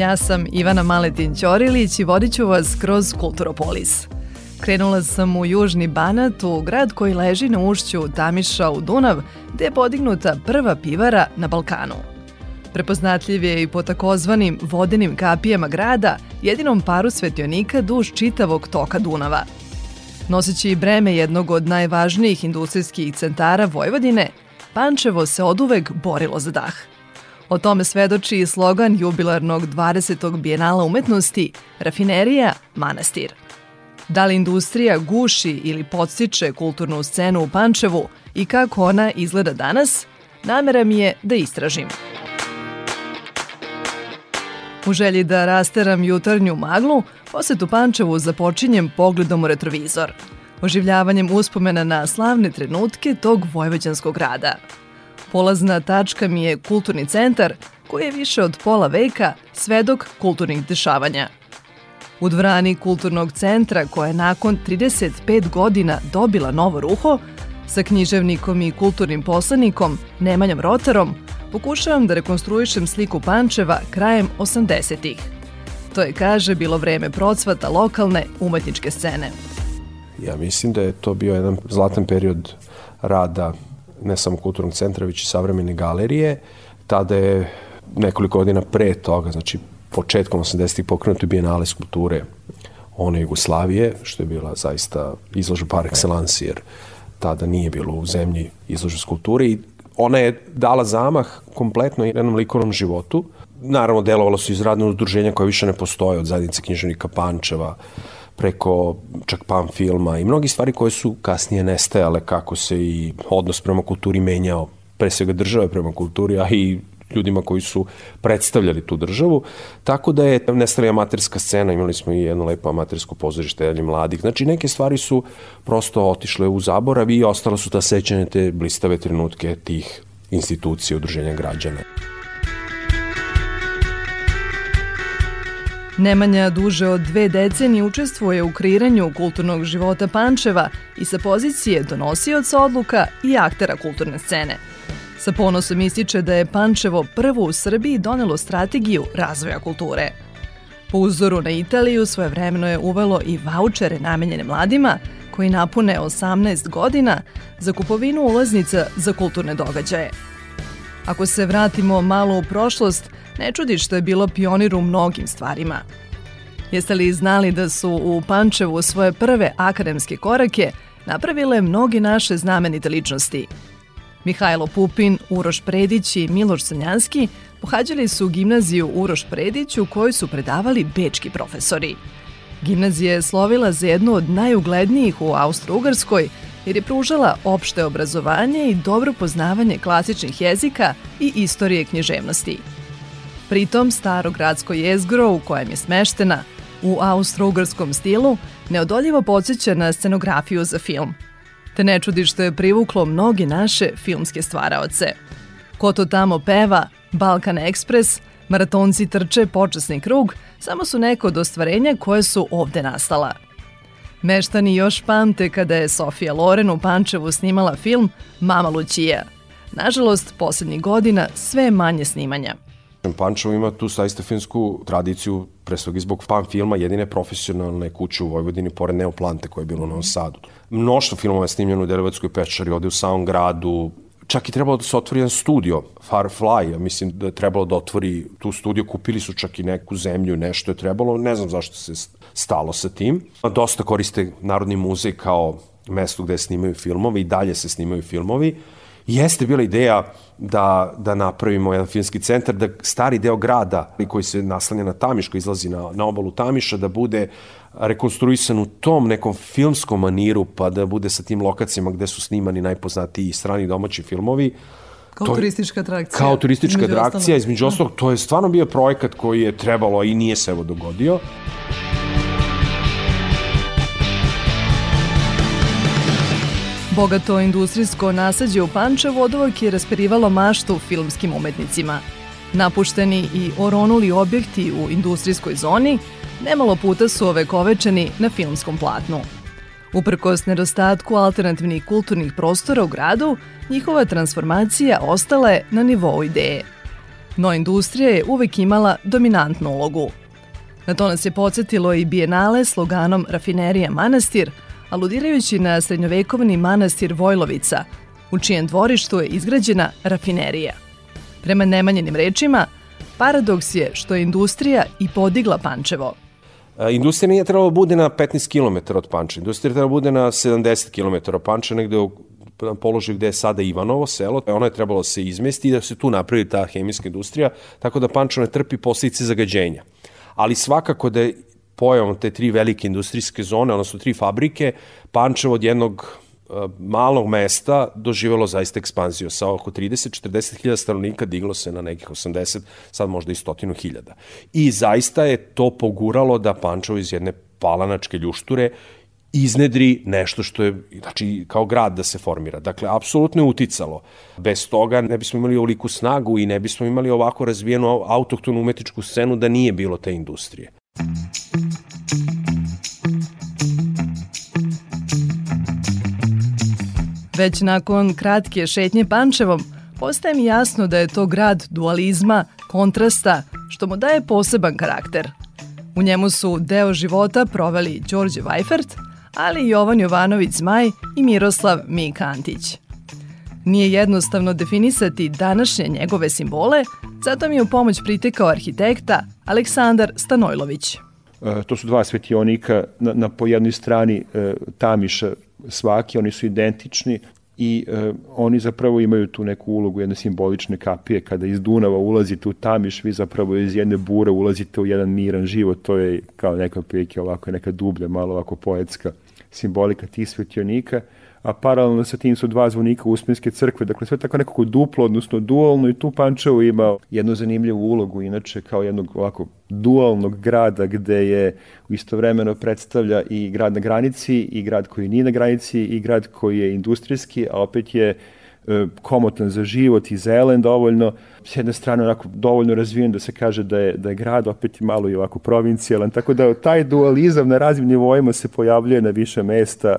Ja sam Ivana Maletin Ćorilić i vodit ću vas kroz Kulturopolis. Krenula sam u Južni Banat, u grad koji leži na ušću Tamiša u Dunav, gde je podignuta prva pivara na Balkanu. Prepoznatljiv je i po takozvanim vodenim kapijama grada, jedinom paru svetionika duž čitavog toka Dunava. Noseći breme jednog od najvažnijih industrijskih centara Vojvodine, Pančevo se oduvek borilo za dah – O tome svedoči i slogan jubilarnog 20. bijenala umetnosti Rafinerija Manastir. Da li industrija guši ili podstiče kulturnu scenu u Pančevu i kako ona izgleda danas, namera mi je da istražim. U želji da rasteram jutarnju maglu, posetu Pančevu započinjem pogledom u retrovizor, oživljavanjem uspomena na slavne trenutke tog vojvođanskog grada – Polazna tačka mi je kulturni centar koji je više od pola veka svedok kulturnih dešavanja. U dvrani kulturnog centra koja je nakon 35 godina dobila novo ruho, sa književnikom i kulturnim poslanikom Nemanjom Rotarom, pokušavam da rekonstruišem sliku Pančeva krajem 80-ih. To je, kaže, bilo vreme procvata lokalne umetničke scene. Ja mislim da je to bio jedan zlatan period rada ne samo kulturnog centra, već i savremene galerije. Tada je nekoliko godina pre toga, znači početkom 80-ih pokrenuto bijenale skulpture one Jugoslavije, što je bila zaista izložba par excellence, jer tada nije bilo u zemlji izložba skulpture i ona je dala zamah kompletno jednom likovnom životu. Naravno, delovalo su iz radnog udruženja koje više ne postoje od zajednice književnika Pančeva, preko čak pan filma i mnogi stvari koje su kasnije nestajale kako se i odnos prema kulturi menjao, pre svega države prema kulturi, a i ljudima koji su predstavljali tu državu, tako da je nestala amaterska scena, imali smo i jedno lepo amatersko pozorište jednih mladih, znači neke stvari su prosto otišle u zaborav i ostalo su ta sećanje te blistave trenutke tih institucija udruženja građana. Nemanja duže od dve decenije učestvuje u kreiranju kulturnog života Pančeva i sa pozicije donosioca odluka i aktera kulturne scene. Sa ponosom ističe da je Pančevo prvo u Srbiji donelo strategiju razvoja kulture. Po uzoru na Italiju svojevremeno je uvelo i vaučere namenjene mladima koji napune 18 godina za kupovinu ulaznica za kulturne događaje. Ako se vratimo malo u prošlost, Ne čudi što je bilo pionir u mnogim stvarima. Jeste li znali da su u Pančevu svoje prve akademske korake napravile mnogi naše znamenite ličnosti? Mihajlo Pupin, Uroš Predić i Miloš Sanjanski pohađali su gimnaziju Uroš Predić u kojoj su predavali bečki profesori. Gimnazija je slovila za jednu od najuglednijih u Austro-Ugarskoj jer je pružala opšte obrazovanje i dobro poznavanje klasičnih jezika i istorije književnosti. Pritom, staro gradsko jezgro u kojem je smeštena, u austro-ugarskom stilu, neodoljivo podsjeća na scenografiju za film. Te ne čudi što je privuklo mnogi naše filmske stvaraoce. Ko to tamo peva, Balkan Express, Maratonci trče počasni krug, samo su neko od ostvarenja koje su ovde nastala. Meštani još pamte kada je Sofija Loren u Pančevu snimala film Mama Lucija. Nažalost, poslednjih godina sve manje snimanja – Pančevo ima tu saista filmsku tradiciju, pre svega i zbog fan filma, jedine profesionalne kuće u Vojvodini, pored Neoplante koja je bilo u Novom Sadu. Mnoštvo filmova je snimljeno u Delevatskoj pečari, ovde u samom gradu, čak i trebalo da se otvori jedan studio, Firefly, ja mislim da je trebalo da otvori tu studio, kupili su čak i neku zemlju, nešto je trebalo, ne znam zašto se stalo sa tim. Dosta koriste Narodni muzej kao mesto gde snimaju filmovi i dalje se snimaju filmovi jeste bila ideja da, da napravimo jedan filmski centar, da stari deo grada koji se naslanja na Tamiš, koji izlazi na, na obalu Tamiša, da bude rekonstruisan u tom nekom filmskom maniru, pa da bude sa tim lokacijama gde su snimani najpoznatiji strani domaći filmovi. Kao to, turistička atrakcija. Kao turistička atrakcija, između ostalog, to je stvarno bio projekat koji je trebalo, i nije se evo dogodio. Bogato industrijsko nasađe u Pančevu od uvek je rasperivalo maštu filmskim umetnicima. Napušteni i oronuli objekti u industrijskoj zoni nemalo puta su ovekovečeni na filmskom platnu. Uprkos nedostatku alternativnih kulturnih prostora u gradu, njihova transformacija ostala je na nivou ideje. No industrija je uvek imala dominantnu ulogu. Na to nas je podsjetilo i bijenale sloganom Rafinerija manastir, aludirajući na srednjovekovni manastir Vojlovica, u čijem dvorištu je izgrađena rafinerija. Prema Nemanjenim rečima, paradoks je što je industrija i podigla Pančevo – Industrija nije trebalo da bude na 15 km od Panča. Industrija trebalo da bude na 70 km od Panča, negde u položaju gde je sada Ivanovo selo, ono je trebalo da se izmesti i da se tu napravi ta hemijska industrija, tako da Pančevo ne trpi posljedice zagađenja. Ali svakako da je pojavom te tri velike industrijske zone, odnosno tri fabrike, Pančevo od jednog malog mesta doživelo zaista ekspanziju. Sa oko 30-40 hiljada stanovnika diglo se na nekih 80, sad možda i stotinu hiljada. I zaista je to poguralo da Pančevo iz jedne palanačke ljušture iznedri nešto što je, znači, kao grad da se formira. Dakle, apsolutno je uticalo. Bez toga ne bismo imali ovoliku snagu i ne bismo imali ovako razvijenu autoktonu umetničku scenu da nije bilo te industrije. Već nakon kratke šetnje Pančevom, postaje mi jasno da je to grad dualizma, kontrasta, što mu daje poseban karakter. U njemu su deo života proveli Đorđe Vajfert, ali i Jovan Jovanović Zmaj i Miroslav Mika Antić. Nije jednostavno definisati današnje njegove simbole, zato mi je u pomoć pritekao arhitekta Aleksandar Stanojlović. E, to su dva svetionika na, na po jednoj strani e, Tamiša svaki, oni su identični i e, oni zapravo imaju tu neku ulogu jedne simbolične kapije. Kada iz Dunava ulazite u Tamiš, vi zapravo iz jedne bure ulazite u jedan miran život. To je kao neka prilike ovako, neka dublja, malo ovako poetska simbolika tih svetionika a paralelno sa tim su dva zvonika Uspenske crkve, dakle sve tako nekako duplo, odnosno dualno i tu Pančevo ima jednu zanimljivu ulogu, inače kao jednog ovako dualnog grada gde je istovremeno predstavlja i grad na granici i grad koji nije na granici i grad koji je industrijski, a opet je e, komotan za život i zelen dovoljno, s jedne strane onako dovoljno razvijen da se kaže da je, da je grad opet malo i ovako provincijalan, tako da taj dualizam na raznim nivoima se pojavljuje na više mesta.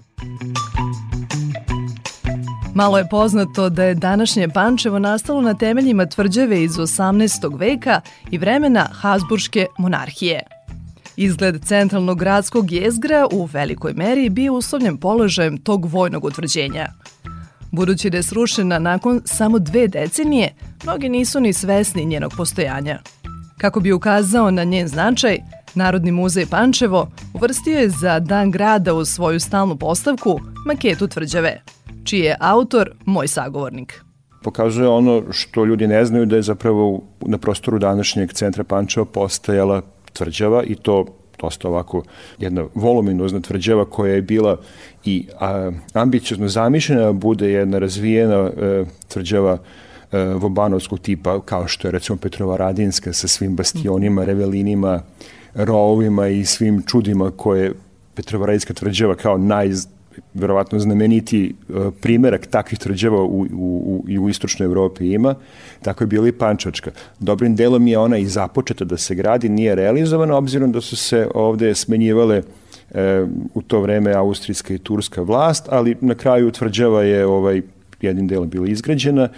Malo je poznato da je današnje Pančevo nastalo na temeljima tvrđave iz 18. veka i vremena Habsburške monarhije. Izgled centralnog gradskog jezgra u velikoj meri bio uslovljen položajem tog vojnog utvrđenja. Budući da je srušena nakon samo dve decenije, mnogi nisu ni svesni njenog postojanja. Kako bi ukazao na njen značaj, Narodni muzej Pančevo uvrstio je za Dan grada u svoju stalnu postavku maketu tvrđave – čiji je autor moj sagovornik. Pokazuje ono što ljudi ne znaju da je zapravo na prostoru današnjeg centra Pančeva postajala tvrđava i to dosta ovako jedna voluminozna tvrđava koja je bila i a, ambiciozno zamišljena bude jedna razvijena e, tvrđava e, vobanovskog tipa kao što je recimo Petrova Radinska sa svim bastionima, revelinima, rovima i svim čudima koje Petrovaradinska tvrđava kao naj verovatno znameniti e, primerak takvih tvrđava u, u, u, u istočnoj Evropi ima, tako je bila i Pančačka. Dobrim delom je ona i započeta da se gradi, nije realizovana, obzirom da su se ovde smenjivale e, u to vreme austrijska i turska vlast, ali na kraju tvrđava je ovaj, jednim delom bila izgrađena.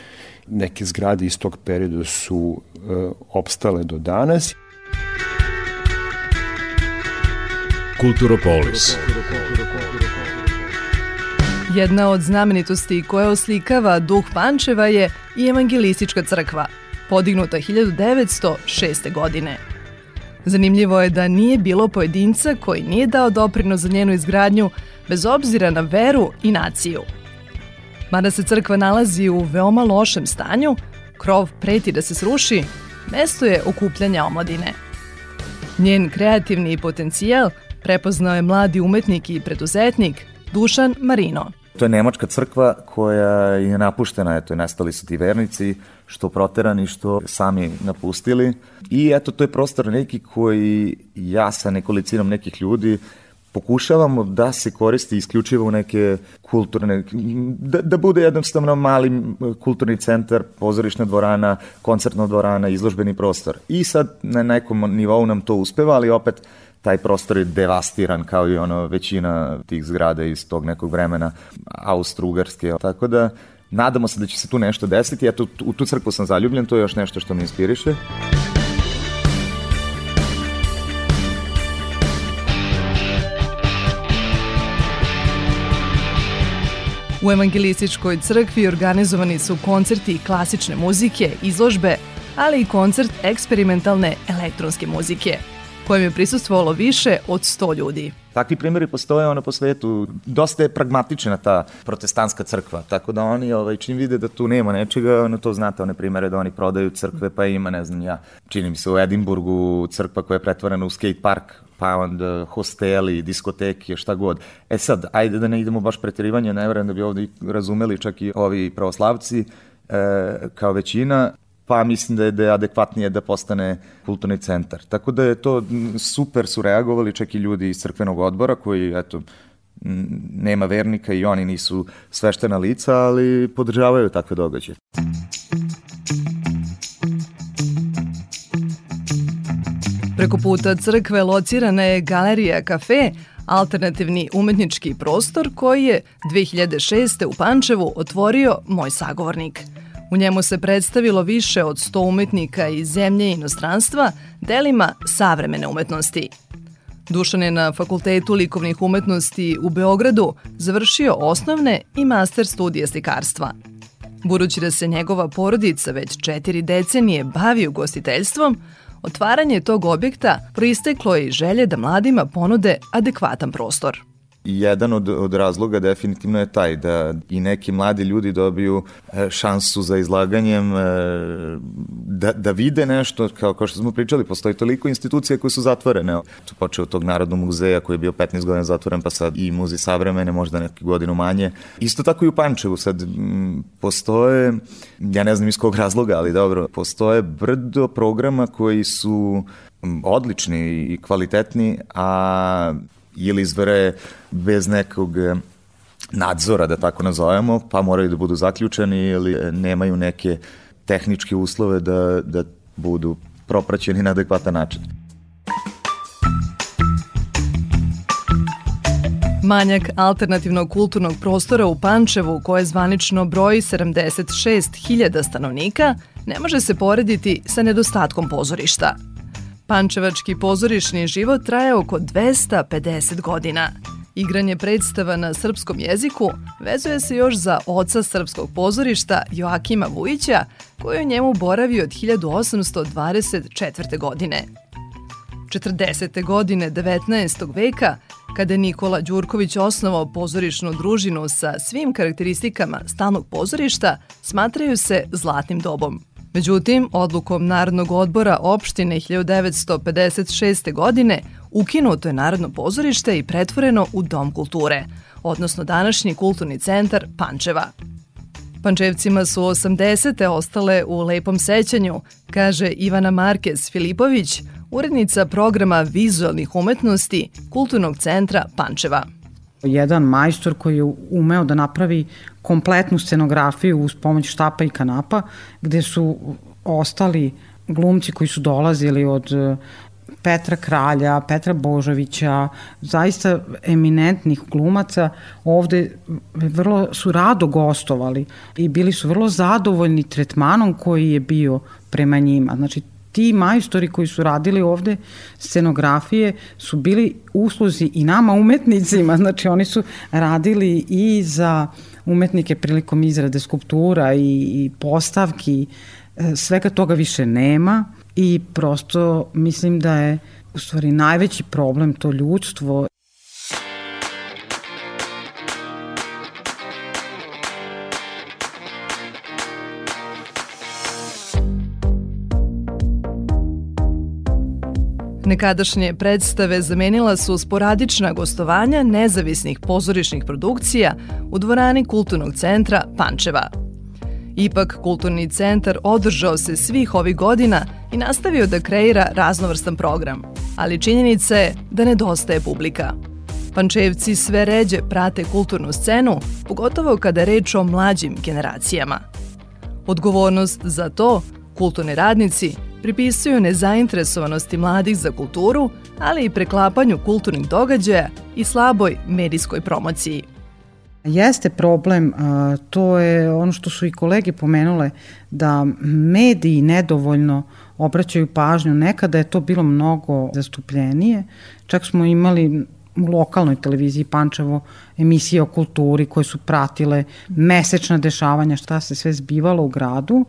Neke zgrade iz tog perioda su e, opstale do danas. Kulturopolis. Kulturopolis. Jedna od znamenitosti koja oslikava duh Pančeva je i Evangelistička crkva, podignuta 1906. godine. Zanimljivo je da nije bilo pojedinca koji nije dao doprino za njenu izgradnju bez obzira na veru i naciju. Mada se crkva nalazi u veoma lošem stanju, krov preti da se sruši, mesto je okupljanja omladine. Njen kreativni potencijal prepoznao je mladi umetnik i preduzetnik Dušan Marino – To je nemačka crkva koja je napuštena, eto, nestali su ti vernici, što proterani, što sami napustili. I eto, to je prostor neki koji ja sa nekolicinom nekih ljudi pokušavamo da se koristi isključivo u neke kulturne, da, da bude jednostavno mali kulturni centar, pozorišna dvorana, koncertna dvorana, izložbeni prostor. I sad na nekom nivou nam to uspeva, ali opet taj prostor je devastiran kao i ono većina tih zgrada iz tog nekog vremena Austro-Ugarske. Tako da nadamo se da će se tu nešto desiti. Eto, u tu crkvu sam zaljubljen, to je još nešto što me inspiriše. U Evangelističkoj crkvi organizovani su koncerti klasične muzike, izložbe, ali i koncert eksperimentalne elektronske muzike, kojem je prisustvovalo više od 100 ljudi. Takvi primjeri postoje ono po svetu. Dosta je pragmatična ta protestantska crkva, tako da oni ovaj, čim vide da tu nema nečega, ono to znate, one primere da oni prodaju crkve, pa ima, ne znam ja, čini mi se u Edimburgu crkva koja je pretvorena u skate park, pa onda hosteli, diskoteke, šta god. E sad, ajde da ne idemo baš pretirivanje, ne verujem da bi ovde razumeli čak i ovi pravoslavci, e, kao većina, pa mislim da je, da je adekvatnije da postane kulturni centar. Tako da je to super su reagovali čak i ljudi iz crkvenog odbora koji, eto, nema vernika i oni nisu sveštena lica, ali podržavaju takve događaje. Preko puta crkve locirana je Galerija Kafe, alternativni umetnički prostor koji je 2006. u Pančevu otvorio moj sagovornik. U njemu se predstavilo više od 100 umetnika iz zemlje i inostranstva delima savremene umetnosti. Dušan je na Fakultetu likovnih umetnosti u Beogradu završio osnovne i master studije slikarstva. Budući da se njegova porodica već četiri decenije bavi ugostiteljstvom, Otvaranje tog objekta proisteklo je i želje da mladima ponude adekvatan prostor. Jedan od, od razloga definitivno je taj da i neki mladi ljudi dobiju e, šansu za izlaganjem, e, da, da vide nešto, kao, kao što smo pričali, postoji toliko institucija koje su zatvorene. To počeo od tog Narodnog muzeja koji je bio 15 godina zatvoren, pa sad i muzej savremene, možda neki godinu manje. Isto tako i u Pančevu sad postoje, ja ne znam iz kog razloga, ali dobro, postoje brdo programa koji su odlični i kvalitetni, a ili izvere bez nekog e, nadzora, da tako nazovemo, pa moraju da budu zaključeni ili e, nemaju neke tehničke uslove da, da budu propraćeni na adekvatan način. Manjak alternativnog kulturnog prostora u Pančevu, koje zvanično broji 76.000 stanovnika, ne može se porediti sa nedostatkom pozorišta – Pančevački pozorišni život traje oko 250 godina. Igranje predstava na srpskom jeziku vezuje se još za oca srpskog pozorišta Joakima Vujića, koji je njemu boravio od 1824. godine. 40. godine 19. veka, kada je Nikola Đurković osnovao pozorišnu družinu sa svim karakteristikama stalnog pozorišta, smatraju se zlatnim dobom – Međutim, odlukom Narodnog odbora opštine 1956. godine ukinuto je Narodno pozorište i pretvoreno u Dom kulture, odnosno današnji kulturni centar Pančeva. Pančevcima su 80. ostale u lepom sećanju, kaže Ivana Marquez Filipović, urednica programa vizualnih umetnosti Kulturnog centra Pančeva jedan majstor koji je umeo da napravi kompletnu scenografiju uz pomoć štapa i kanapa, gde su ostali glumci koji su dolazili od e, Petra Kralja, Petra Božovića, zaista eminentnih glumaca, ovde vrlo su rado gostovali i bili su vrlo zadovoljni tretmanom koji je bio prema njima. Znači, ti majstori koji su radili ovde scenografije su bili usluzi i nama umetnicima, znači oni su radili i za umetnike prilikom izrade skulptura i, i postavki, e, svega toga više nema i prosto mislim da je u stvari najveći problem to ljudstvo Nekadašnje predstave zamenila su sporadična gostovanja nezavisnih pozorišnih produkcija u dvorani Kulturnog centra Pančeva. Ipak, Kulturni centar održao se svih ovih godina i nastavio da kreira raznovrstan program, ali činjenica je da nedostaje publika. Pančevci sve ređe prate kulturnu scenu, pogotovo kada je reč o mlađim generacijama. Odgovornost za to kulturni radnici pripisuju nezainteresovanosti mladih za kulturu, ali i preklapanju kulturnih događaja i slaboj medijskoj promociji. Jeste problem, to je ono što su i kolege pomenule, da mediji nedovoljno obraćaju pažnju. Nekada je to bilo mnogo zastupljenije. Čak smo imali u lokalnoj televiziji Pančevo emisije o kulturi koje su pratile mesečna dešavanja šta se sve zbivalo u gradu.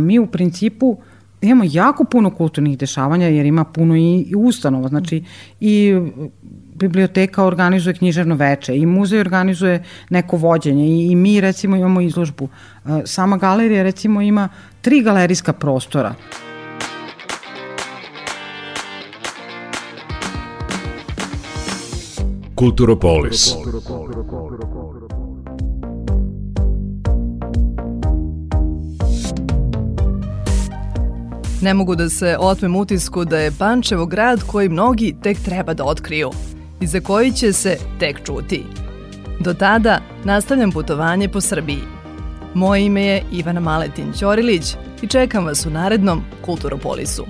Mi u principu imamo jako puno kulturnih dešavanja jer ima puno i ustanova, znači i biblioteka organizuje književno veče i muzej organizuje neko vođenje i, i mi recimo imamo izložbu. Sama galerija recimo ima tri galerijska prostora. Kulturopolis. Ne mogu da se otmem utisku da je Pančevo grad koji mnogi tek treba da otkriju i za koji će se tek čuti. Do tada nastavljam putovanje po Srbiji. Moje ime je Ivana Maletin Ćorilić i čekam vas u narednom Kulturopolisu.